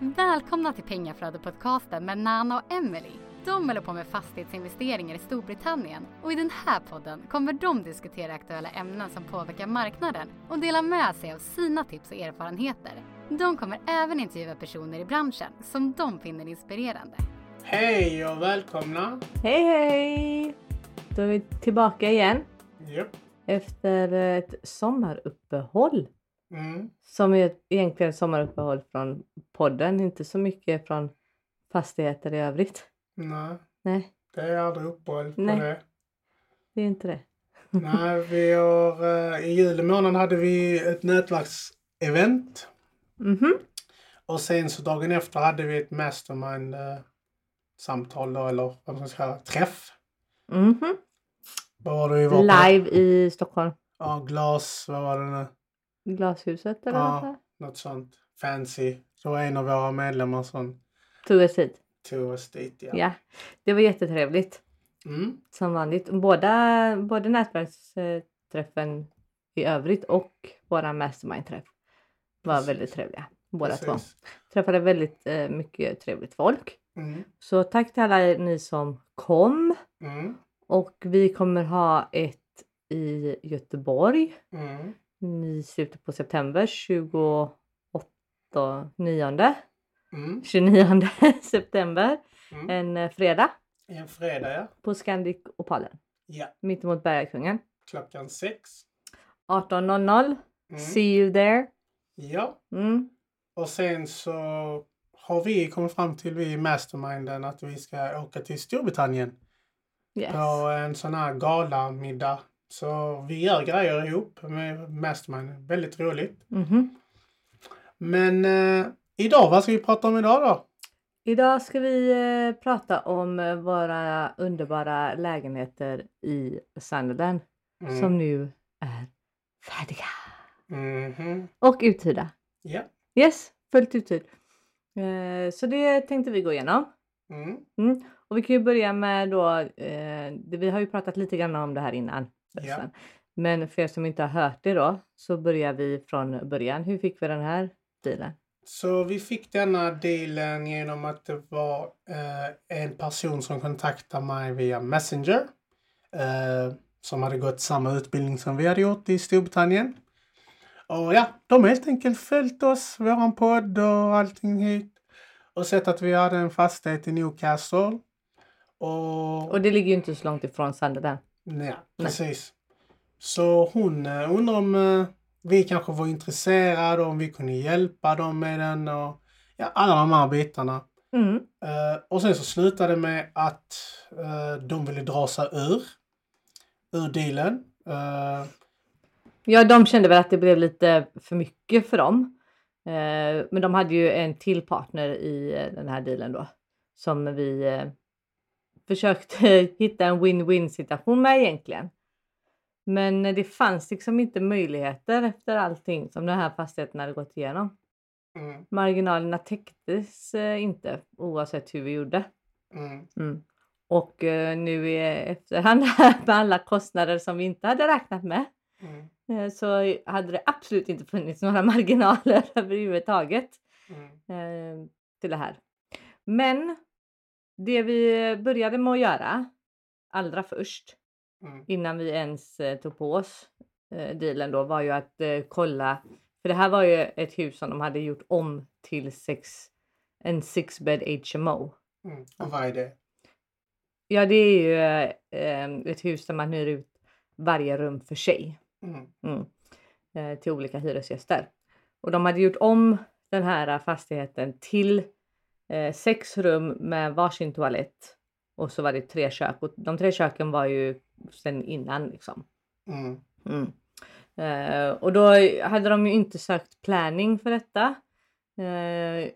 Välkomna till Pengaflödet-podcasten med Nana och Emily. De håller på med fastighetsinvesteringar i Storbritannien och i den här podden kommer de diskutera aktuella ämnen som påverkar marknaden och dela med sig av sina tips och erfarenheter. De kommer även intervjua personer i branschen som de finner inspirerande. Hej och välkomna! Hej hej! Då är vi tillbaka igen Japp. efter ett sommaruppehåll. Mm. Som är egentligen sommaruppehåll från podden, inte så mycket från fastigheter i övrigt. Nej, Nej, det är aldrig uppehåll på Nej. det. det är inte det. Nej, vi har, eh, I juli månad hade vi ett nätverksevent Mhm. och sen så dagen efter hade vi ett mastermind-samtal då, eller vad man ska kalla träff. Var på? Live i Stockholm. Ja, glas, vad var det nu? Glashuset eller Ja. något sånt? Något sånt. Fancy. Så en av våra medlemmar som Tog oss hit. tog oss dit. Ja. Ja, det var jättetrevligt. Mm. Som vanligt. Båda, både nätverksträffen i övrigt och våra mastermind-träff var Precis. väldigt trevliga. Båda två. Precis. Träffade väldigt eh, mycket trevligt folk. Mm. Så tack till alla ni som kom. Mm. Och vi kommer ha ett i Göteborg Mm. I slutet på september 28, 9, Mm. 29 september. Mm. En eh, fredag En fredag, ja. på Scandic Opalen. Ja. Mittemot Bergakungen. Klockan sex. 18.00. Mm. See you there. Ja. Mm. Och sen så har vi kommit fram till, vi i Masterminden, att vi ska åka till Storbritannien Yes. på en sån här galamiddag. Så vi gör grejer ihop med Mastermind. Väldigt roligt. Mhm. Men eh, idag, vad ska vi prata om idag då? Idag ska vi eh, prata om eh, våra underbara lägenheter i Sunderland Mm. som nu är färdiga Mhm. och uthyrda. Ja. Yes, fullt uthyrd. Eh, så det tänkte vi gå igenom. Mm. Och vi kan ju börja med då, eh, det, vi har ju pratat lite grann om det här innan. Ja. förresten. Men för er som inte har hört det då så börjar vi från början. Hur fick vi den här dealen? Så vi fick denna dealen genom att det var eh, en person som kontaktade mig via Messenger. Eh, som hade gått samma utbildning som vi hade gjort i Storbritannien. Och ja, de har helt enkelt följt oss, våran podd och allting hit. Och sett att vi hade en fastighet i Newcastle. Och, Och det ligger ju inte så långt ifrån Sunderland. Ja, precis. Så hon eh, undrar om eh, vi kanske var intresserade, om vi kunde hjälpa dem med den och ja, alla de här bitarna. Mm. Eh, och sen så slutade det med att eh, de ville dra sig ur, ur dealen. Eh, Ja, de kände väl att det blev lite för mycket för dem. Men de hade ju en till partner i den här dealen då. Som vi försökte hitta en win-win situation med egentligen. Men det fanns liksom inte möjligheter efter allting som den här fastigheten hade gått igenom. mm, Marginalerna täcktes eh, inte oavsett hur vi gjorde. mm, Mm. Och eh, nu i efterhand med alla kostnader som vi inte hade räknat med mm, eh, så hade det absolut inte funnits några marginaler överhuvudtaget mm, till det här. Men det vi började med att göra allra först mm, innan vi ens eh, tog på oss eh, dealen då var ju att eh, kolla. För det här var ju ett hus som de hade gjort om till sex, en six bed HMO. mm. Och vad är det? Ja, det är ju eh, ett hus där man hyr ut varje rum för sig Mm, mm, eh, till olika hyresgäster. Och de hade gjort om den här fastigheten till eh, sex rum med varsin toalett och så var det tre kök och de tre köken var ju sen innan liksom. mm, Mm. Eh, och då hade de ju inte sökt planning för detta. Eh,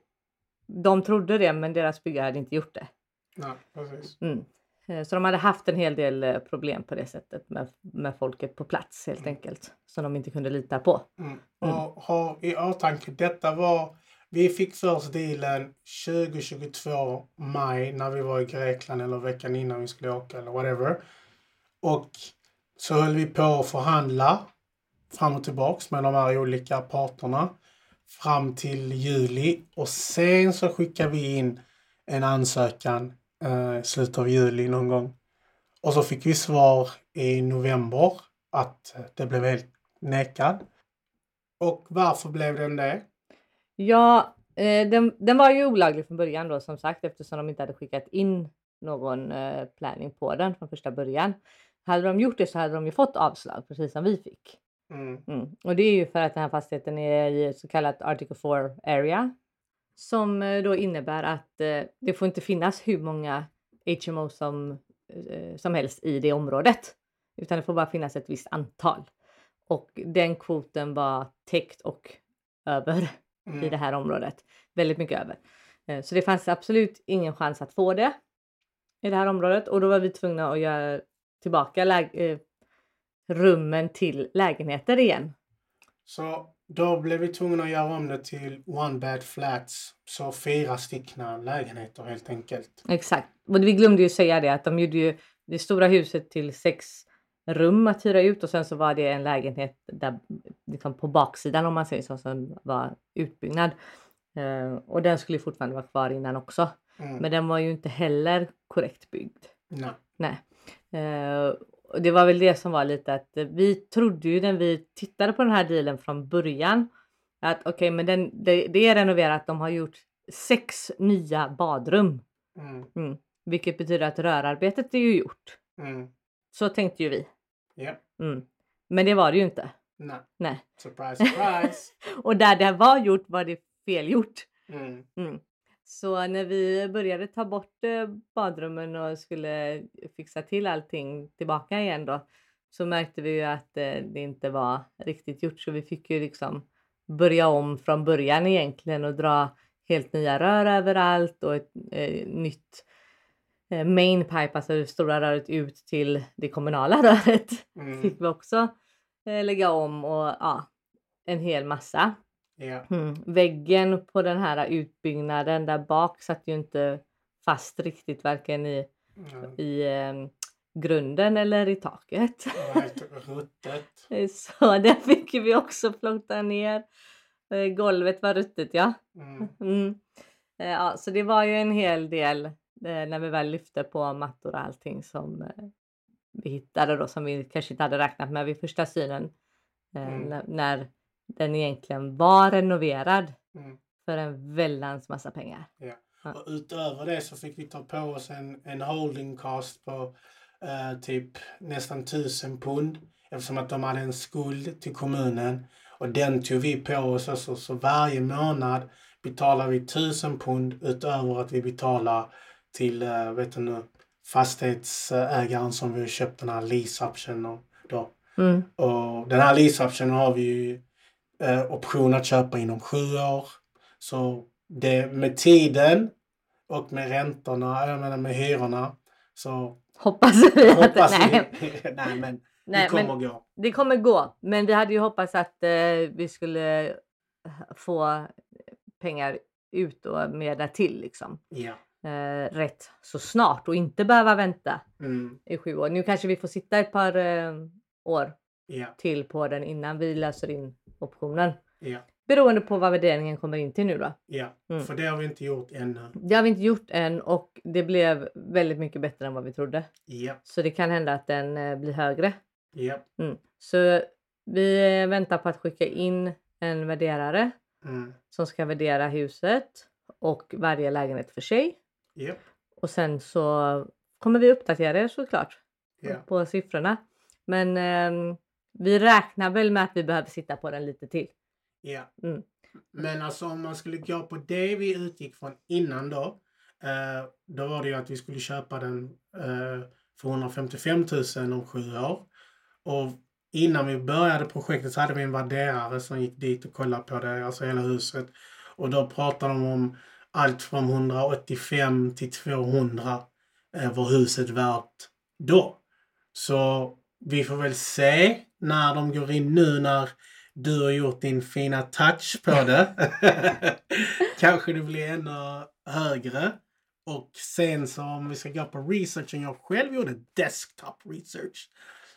de trodde det men deras byggare hade inte gjort det. nej, precis. Mm. Eh, Så de hade haft en hel del eh, problem på det sättet med, med folket på plats helt enkelt. Som de inte kunde lita på. Mm. Och ha i åtanke, detta var, vi fick först dealen 2022 maj när vi var i Grekland eller veckan innan vi skulle åka eller whatever. Och så höll vi på att förhandla fram och tillbaks med de här olika parterna. fram till juli och sen så skickade vi in en ansökan eh, i slutet av juli någon gång. Och så fick vi svar i november att det blev helt nekad. Och varför blev den det? Ja, eh, den, den var ju olaglig från början då som sagt eftersom de inte hade skickat in någon eh, planning på den från första början. Hade de gjort det så hade de ju fått avslag precis som vi fick. Mm. Mm. Och det är ju för att den här fastigheten är i så kallat Article 4 area. Som eh, då innebär att eh, det får inte finnas hur många HMO som, eh, som helst i det området. Utan det får bara finnas ett visst antal. Och den kvoten var täckt och över Mm. i det här området. Väldigt mycket över. Eh, Så det fanns absolut ingen chans att få det i det här området och då var vi tvungna att göra tillbaka eh, rummen till lägenheter igen. Så då blev vi tvungna att göra om det till one bed flats. Så fyra styckna lägenheter helt enkelt. Exakt. Och vi glömde ju säga det att de gjorde ju det stora huset till sex rum att hyra ut och sen så var det en lägenhet där liksom på baksidan om man säger så som var utbyggnad. Eh, och den skulle fortfarande vara kvar innan också. Mm. Men den var ju inte heller korrekt byggd. Nej. Nej. Eh, och det var väl det som var lite att vi trodde ju när vi tittade på den här dealen från början att okej, men den, det, det är renoverat. De har gjort sex nya badrum, Mm. mm. vilket betyder att rörarbetet är ju gjort. Så tänkte ju vi. Ja. Mm. Men det var det ju inte. Nej. Nej. Surprise, surprise. Och där det var gjort var det fel gjort. Mm. Mm. Så när vi började ta bort eh, badrummen och skulle fixa till allting tillbaka igen då så märkte vi ju att eh, det inte var riktigt gjort så vi fick ju liksom börja om från början egentligen och dra helt nya rör överallt och ett eh, nytt eh, main pipe, alltså det stora röret ut till det kommunala röret Mm. fick vi också eh, lägga om och ja, en hel massa. Ja. Mm. Väggen på den här utbyggnaden där bak satt ju inte fast riktigt varken i, Mm. i eh, grunden eller i taket. Ruttet. Så det fick vi också flotta ner. Eh, Golvet var ruttet ja. Mm. Mm. Eh, ja. Så det var ju en hel del eh, när vi väl lyfte på mattor och allting som eh, vi hittade då som vi kanske inte hade räknat med vid första synen. Eh, Mm. när, den egentligen var renoverad Mm. för en väldans massa pengar. Och utöver det så fick vi ta på oss en, en holding cost på eh, typ nästan tusen pund. Eftersom att de hade en skuld till kommunen. Och den tog vi på oss också. Så varje månad betalar vi tusen pund utöver att vi betalar till, eh, vet du nu, fastighetsägaren som vi köpt den här lease optionen då. Mm. Och den här lease optionen har vi ju eh, option att köpa inom sju år. Så det med tiden och med räntorna, jag menar med hyrorna, så Hoppas vi att hoppas nej, vi... Nej men nej, det kommer men gå. det kommer gå. Men vi hade ju hoppats att eh, vi skulle eh, få pengar ut och mer därtill liksom. Ja. Eh, rätt så snart och inte behöva vänta Mm, i sju år. Nu kanske vi får sitta ett par eh, år ja. till på den innan vi löser in optionen. Ja. Beroende på vad värderingen kommer in till nu då. Ja. Mm. För det har vi inte gjort ännu. Det har vi inte gjort än och det blev väldigt mycket bättre än vad vi trodde. Ja. Så det kan hända att den eh, blir högre. Ja. Mm. Så vi eh, väntar på att skicka in en värderare Mm. som ska värdera huset och varje lägenhet för sig. Ja. Och sen så kommer vi uppdatera er såklart Ja. på siffrorna. Men ehm, vi räknar väl med att vi behöver sitta på den lite till. Ja. Mm. Men alltså om man skulle gå på det vi utgick från innan då. Eh, då var det ju att vi skulle köpa den eh, för 155 000 om sju år. Och innan vi började projektet så hade vi en värderare som gick dit och kollade på det, alltså hela huset. Och då pratade de om allt från 185 till 200 eh, var huset värt då. Så vi får väl se när de går in nu när du har gjort din fina touch på det. Kanske det blir ännu högre. Och sen så om vi ska gå på researchen jag själv gjorde, desktop research.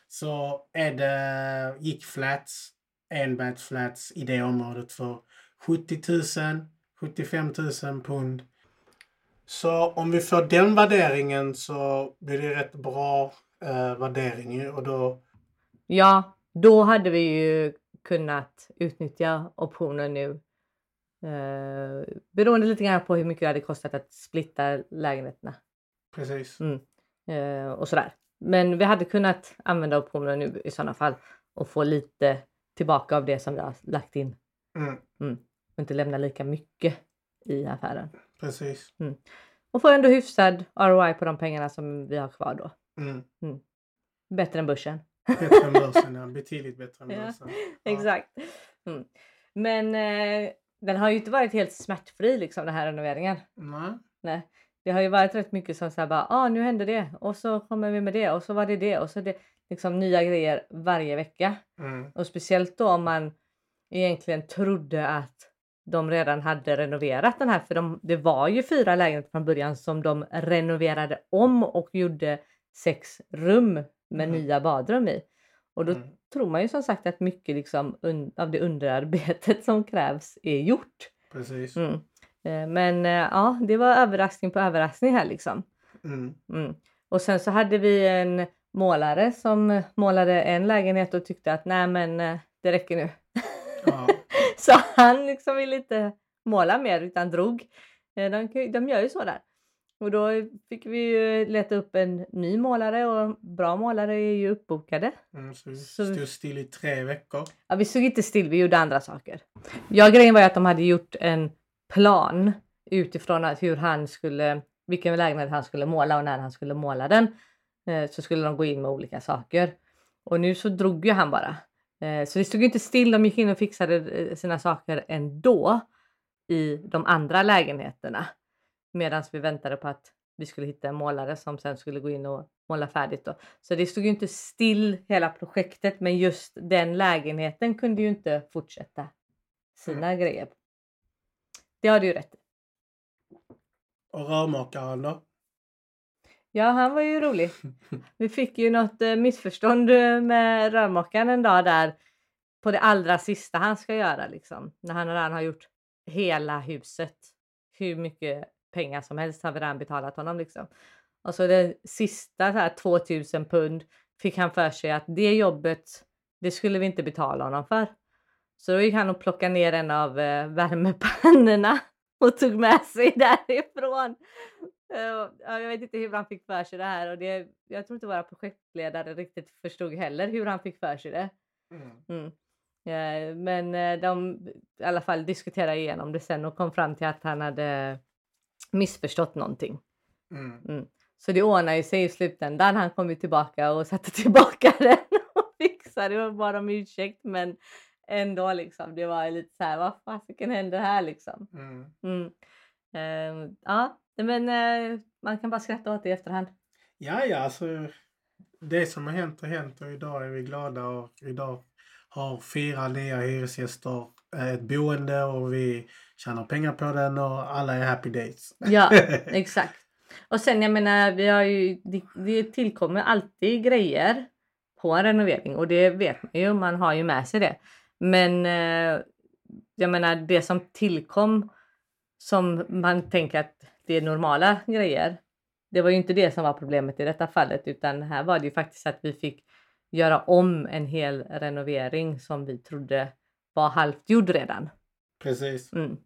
Så är det gick flats, enbäddsflats i det området för 70 000, 75 000 pund. Så om vi får den värderingen så blir det rätt bra eh, värdering och då... Ja, då hade vi ju kunnat utnyttja optionen nu. Eh, beroende lite grann på hur mycket det hade kostat att splitta lägenheterna. Precis. Mm. Eh, och sådär. Men vi hade kunnat använda optionen nu i sådana fall och få lite tillbaka av det som vi har lagt in. Mm. Och inte lämna lika mycket i affären. Precis. Och få ändå hyfsad ROI på de pengarna som vi har kvar då. Mm. Bättre än börsen. Bättre än börsen, ja. Betydligt bättre än börsen. Ja. Exakt. Mm. Men eh, den har ju inte varit helt smärtfri liksom den här renoveringen. Nej. Nej. Det har ju varit rätt mycket som såhär bara, ah, nu hände det och så kommer vi med det och så var det det och så det liksom nya grejer varje vecka. Mm. Och speciellt då om man egentligen trodde att de redan hade renoverat den här för de, det var ju fyra lägenheter från början som de renoverade om och gjorde sex rum med Mm. nya badrum i. Och då Mm. tror man ju som sagt att mycket liksom av det underarbetet som krävs är gjort. Precis. Mm. Eh, Men eh, ja, det var överraskning på överraskning här liksom. Mm. Mm. Och sen så hade vi en målare som målade en lägenhet och tyckte att nej men eh, det räcker nu. Ja. så han liksom ville inte måla mer utan drog. Eh, De, de gör ju så där. Och då fick vi ju leta upp en ny målare och bra målare är ju uppbokade. Mm. Så vi Så- stod still i tre veckor. Ja, vi såg inte still, vi gjorde andra saker. Ja, grejen var ju att de hade gjort en plan utifrån att hur han skulle, vilken lägenhet han skulle måla och när han skulle måla den. Eh, så skulle de gå in med olika saker. Och nu så drog ju han bara. Eh, så det stod ju inte still, de gick in och fixade eh, sina saker ändå i de andra lägenheterna. Medan vi väntade på att vi skulle hitta en målare som sen skulle gå in och måla färdigt. Då. Så det stod ju inte still hela projektet men just den lägenheten kunde ju inte fortsätta sina grejer. Det har du ju rätt i. Och rörmokaren då? Ja, han var ju rolig. Vi fick ju något eh, missförstånd eh, med rörmokaren en dag där på det allra sista han ska göra liksom. När han redan har gjort hela huset. Hur mycket pengar som helst har vi redan betalat honom liksom. Och så det sista så här 2000 pund fick han för sig att det jobbet, det skulle vi inte betala honom för. Så då gick han och plockade ner en av eh, värmepannorna och tog med sig därifrån. Eh, ja, jag vet inte hur han fick för sig det här och det, jag tror inte våra projektledare riktigt förstod heller hur han fick för sig det. Mm. Mm. Eh, Men eh, de i alla fall diskuterade igenom det sen och kom fram till att han hade missförstått någonting. Mm. Så det ordnade sig i slutändan. Han kom ju tillbaka och satte tillbaka den och fixade och bad om ursäkt. Men ändå liksom, det var lite så här, vad fasiken händer här liksom? Mm. Mm. Eh, ja, men eh, man kan bara skratta åt det i efterhand. Ja, ja, alltså det som har hänt har hänt och idag är vi glada och idag har fyra nya hyresgäster eh, ett boende och vi tjänar pengar på den och alla är happy days. Ja, exakt. Och sen jag menar, vi har ju, det, det tillkommer alltid grejer på en renovering och det vet man ju, man har ju med sig det. Men eh, jag menar det som tillkom som man tänker att det är normala grejer. Det var ju inte det som var problemet i detta fallet utan här var det ju faktiskt att vi fick göra om en hel renovering som vi trodde var halvt gjord redan. Precis. Mm.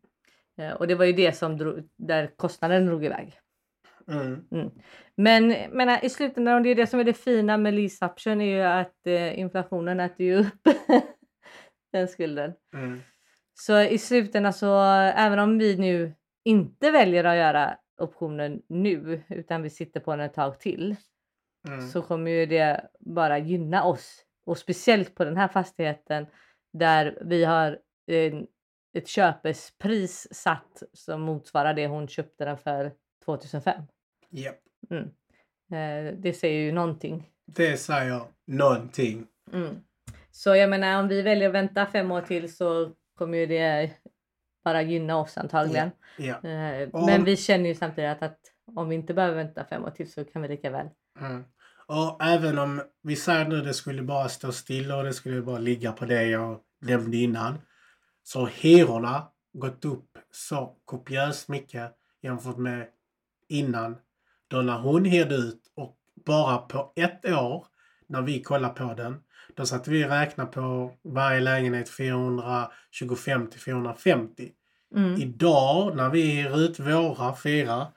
Eh, Och det var ju det som drog, där kostnaden drog iväg. Mm. Men menar, i slutändan, och det är det som är det fina med lease-option är ju att eh, inflationen äter ju upp den skulden. Mm. Så i slutändan så även om vi nu inte väljer att göra optionen nu utan vi sitter på den ett tag till Mm. så kommer ju det bara gynna oss. Och speciellt på den här fastigheten där vi har en, ett köpespris satt som motsvarar det hon köpte den för 2005. Japp. Mm. Eh, det säger ju någonting. Det säger någonting. Mm. Så jag menar om vi väljer att vänta fem år till så kommer ju det bara gynna oss antagligen. Ja. Eh, Om- Men vi känner ju samtidigt att, om vi inte behöver vänta fem år till så kan vi lika väl. Mm. Och även om vi säger nu det skulle bara stå stilla och det skulle bara ligga på det jag nämnde innan. Så hyrorna gått upp så kopiöst mycket jämfört med innan. Då när hon hyrde ut och bara på ett år när vi kollade på den då satt vi och räknade på varje lägenhet 425 till 450. Mm. Idag när vi hyr ut våra fyra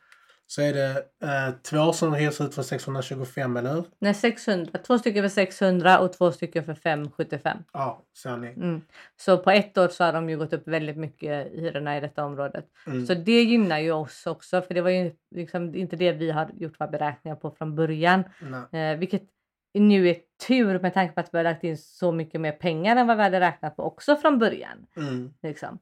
så är det eh, två som hyrs ut för 625, eller hur? Nej, 600. Två stycken för 600 och två stycken för 575. Ja, ser ni. Mm. Så på ett år så har de ju gått upp väldigt mycket i hyrorna i detta området. Mm. Så det gynnar ju oss också för det var ju liksom inte det vi har gjort våra beräkningar på från början. Eh, vilket nu är tur med tanke på att vi har lagt in så mycket mer pengar än vad vi hade räknat på också från början. Mm. Liksom.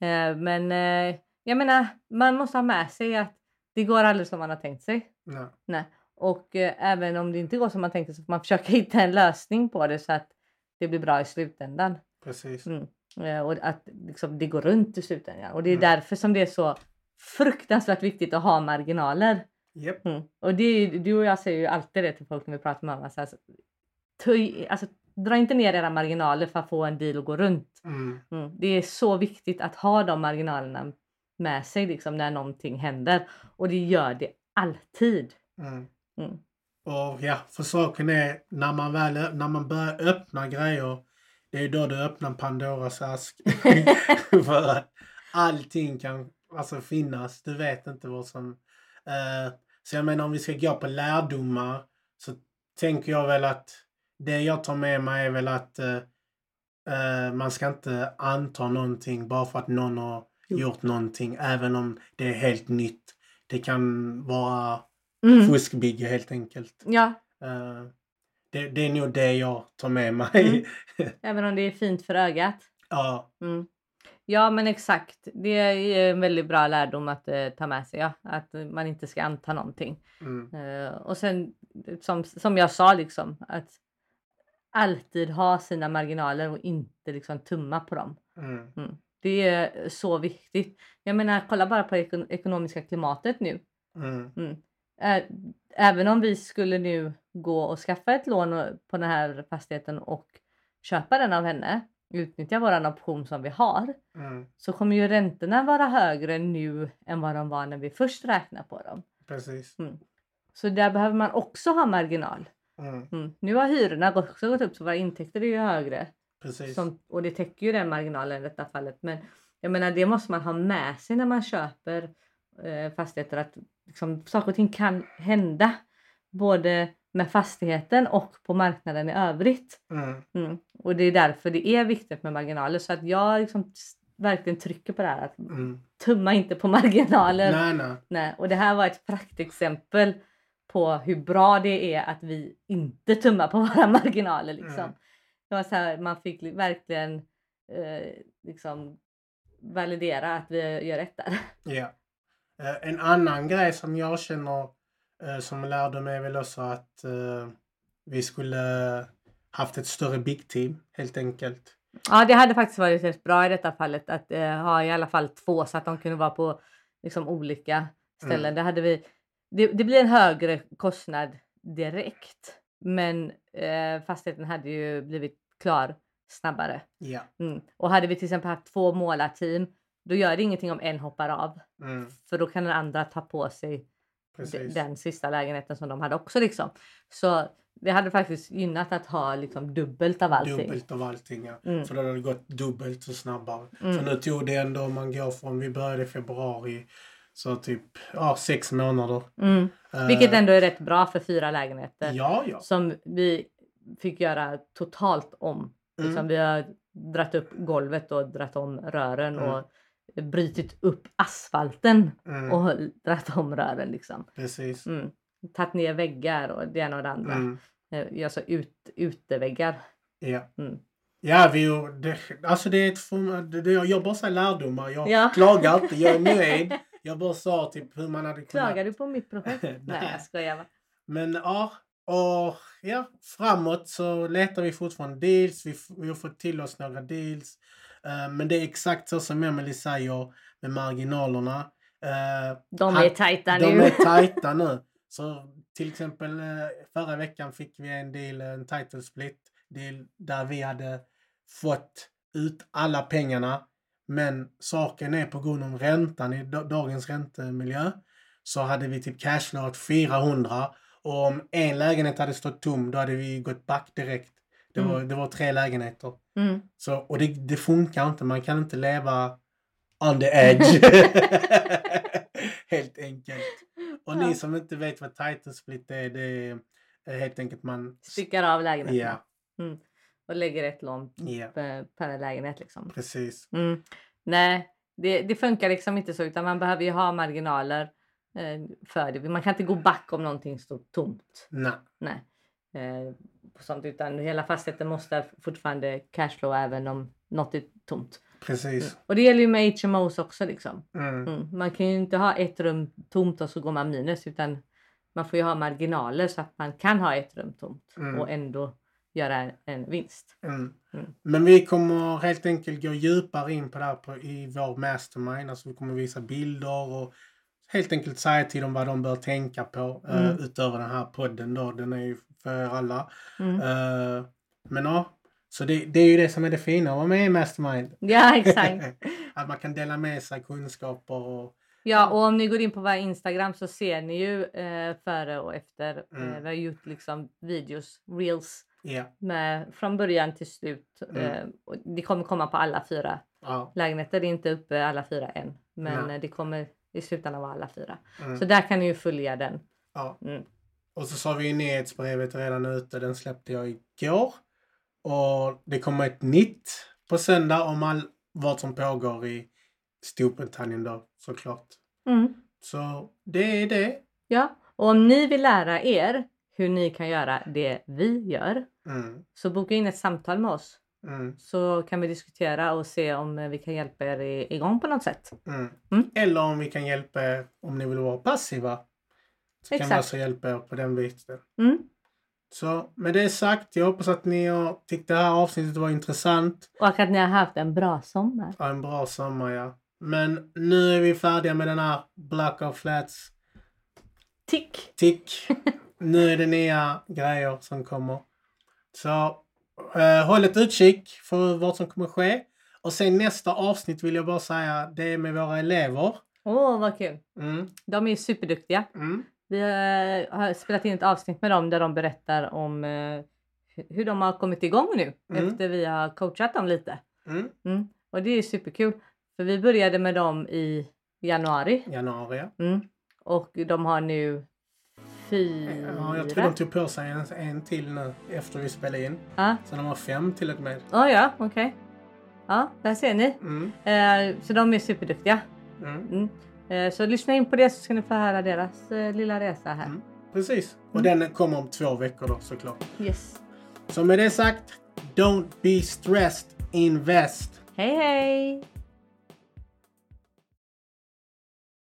Eh, men eh, jag menar, man måste ha med sig att det går aldrig som man har tänkt sig. Nej. Nej. Och eh, även om det inte går som man tänkte så får man försöka hitta en lösning på det så att det blir bra i slutändan. Precis. Mm. Och att liksom, det går runt i slutändan. Och det är Mm. därför som det är så fruktansvärt viktigt att ha marginaler. Japp. Mm. Och det du och jag säger ju alltid det till folk när vi pratar med varandra. Så här, så, töj, alltså, dra inte ner era marginaler för att få en deal att gå runt. Mm. Mm. Det är så viktigt att ha de marginalerna med sig liksom, när någonting händer. Och det gör det alltid. Mm. Mm. Och ja, för saken är när man väl när man börjar öppna grejer. Det är då du öppnar Pandoras ask. för allting kan alltså finnas. Du vet inte vad som... eh, så jag menar om vi ska gå på lärdomar så tänker jag väl att det jag tar med mig är väl att eh, man ska inte anta någonting bara för att någon har Jo. gjort någonting även om det är helt nytt. Det kan vara Mm. fuskbygge helt enkelt. Ja, Eh, det, det är nog det jag tar med mig. Mm. även om det är fint för ögat. ja, Mm. Ja men exakt. Det är en väldigt bra lärdom att eh, ta med sig. Ja. Att man inte ska anta någonting. mm, Eh, och sen som, som jag sa liksom att alltid ha sina marginaler och inte liksom tumma på dem. mm, Mm. Det är så viktigt. Jag menar kolla bara på det ekon- ekonomiska klimatet nu. mm, Mm. Ä- Även om vi skulle nu gå och skaffa ett lån på den här fastigheten och köpa den av henne, utnyttja våran option som vi har, mm, så kommer ju räntorna vara högre nu än vad de var när vi först räknade på dem. precis. Så där behöver man också ha marginal. Mm, Mm. Nu har hyrorna också gått upp så våra intäkter är ju högre. precis. Som, och det täcker ju den marginalen i detta fallet. Men jag menar det måste man ha med sig när man köper eh, fastigheter. Att liksom, saker och ting kan hända. Både med fastigheten och på marknaden i övrigt. Mm, Mm. Och det är därför det är viktigt med marginaler. Så att jag liksom verkligen trycker på det här. Att mm. tumma inte på marginaler. Nej, nej. Nej, och det här var ett praktexempel på hur bra det är att vi inte tummar på våra marginaler. Liksom. Mm. Det var så här, man fick li- verkligen eh, liksom validera att vi gör rätt där. Ja. Eh, en annan grej som jag känner som lärde mig väl också att eh, vi skulle haft ett större big team helt enkelt. Ja, det hade faktiskt varit rätt bra i detta fallet att eh, ha i alla fall två så att de kunde vara på liksom, olika ställen. Mm. Det, hade vi, det, det blir en högre kostnad direkt. Men eh, fastigheten hade ju blivit klar snabbare. Ja. Mm. Och hade vi till exempel haft två målarteam då gör det ingenting om en hoppar av. Mm, För då kan den andra ta på sig precis. den sista lägenheten som de hade också. Liksom. Så det hade faktiskt gynnat att ha liksom, dubbelt av allting. Dubbelt av allting ja. Mm. För då hade det gått dubbelt så snabbare. Mm. För nu tog det ändå, om man går från, vi började i februari, så typ, ja sex månader. Mm. Eh, Vilket ändå är rätt bra för fyra lägenheter. Ja, ja. Som vi fick göra totalt om. Mm. Liksom, vi har dratt upp golvet och dratt om rören Mm. och brutit upp asfalten Mm, och dratt om rören. Liksom. precis. Mm. Tagit ner väggar och det ena och det andra. Mm, Eh, Alltså ut, uteväggar. ja. Mm. Ja, vi, det, alltså det är ett, det, jag bara säger lärdomar. Jag Ja. klagar inte, jag är nöjd. Jag bara sa typ hur man hade kunnat... Klagar du på mitt projekt? Nej. Nej jag skojar bara. Men ja, och ja, framåt så letar vi fortfarande deals. Vi, vi har fått till oss några deals. Eh, men det är exakt så som Emelie säger med marginalerna. Eh, De är tajta de nu. är tajta nu. Så till exempel eh, förra veckan fick vi en deal, en title split deal där vi hade fått ut alla pengarna Men saken är på grund av räntan i da- dagens räntemiljö så hade vi typ cashlåt 400 och om en lägenhet hade stått tom då hade vi gått back direkt. Det, Mm. var, det var tre lägenheter. Mm. Så, och det, det funkar inte. Man kan inte leva on the edge. helt enkelt. Och Ja. ni som inte vet vad title split är, det är helt enkelt man... Styckar av lägenheten Ja, och lägger ett lån per, per lägenhet liksom. precis. Mm. Nej, det, det funkar liksom inte så utan man behöver ju ha marginaler eh, för det. Man kan inte gå back om någonting står tomt. Nej. Nej. Eh, på sånt, utan hela fastigheten måste fortfarande cashflow även om något är tomt. Precis. Och det gäller ju med HMOs också liksom. Mm. Mm. Man kan ju inte ha ett rum tomt och så går man minus utan man får ju ha marginaler så att man kan ha ett rum tomt Mm. och ändå göra en, en vinst. Mm. Mm. Men vi kommer helt enkelt gå djupare in på det här på, i vår mastermind. Alltså vi kommer visa bilder och helt enkelt säga till dem vad de bör tänka på eh, Mm. utöver den här podden då. Den är ju för alla. Mm. Eh, men ja, så det, det är ju det som är det fina att vara med i mastermind. Ja exakt. att man kan dela med sig kunskaper och Ja och om ni går in på vår Instagram så ser ni ju eh, före och efter. Eh, Mm. vi har gjort liksom videos, reels ja, med, från början till slut. Mm. Eh, det kommer komma på alla fyra ja. lägenheter. Det är inte uppe alla fyra än. Men eh, det kommer i slutändan vara alla fyra. Mm, Så där kan ni ju följa den. ja. Mm. Och så sa vi ju nyhetsbrevet redan ute. Den släppte jag igår. Och det kommer ett nytt på söndag om all, vad som pågår i Storbritannien då såklart. Mm. Så det är det. Ja, och om ni vill lära er hur ni kan göra det vi gör Mm, så boka in ett samtal med oss mm, så kan vi diskutera och se om eh, vi kan hjälpa er igång på något sätt. mm. Mm. Eller om vi kan hjälpa er om ni vill vara passiva. Så kan vi Exakt. alltså hjälpa er på den biten. Mm. Så med det sagt, jag hoppas att ni har tyckt det här avsnittet var intressant. Och att ni har haft en bra sommar. Ja, en bra sommar ja. Men nu är vi färdiga med den här Black of Flats Tick! tick. nu är det nya grejer som kommer. Så håll ett utkik för vad som kommer ske. Och sen nästa avsnitt vill jag bara säga, det är med våra elever. Åh, vad kul! Mm, De är superduktiga. mm, Vi eh, har spelat in ett avsnitt med dem där de berättar om eh, hu- hur de har kommit igång nu Mm. efter vi har coachat dem lite. mm. Mm. Och det är superkul. För vi började med dem i januari. Januari. ja. Mm. Och de har nu fyra. Ja, jag tror de tog på sig en, en till nu efter vi spelade in. Ja, Så de har fem till och med. oh, ja okej. Ja, där ser ni. Mm, Eh, så de är superduktiga. mm. Mm. Eh, så lyssna in på det så ska ni få höra deras eh, lilla resa här. Mm. Precis. Och Mm. den kommer om två veckor då såklart. Yes. Så med det sagt, don't be stressed, invest. Hej hej!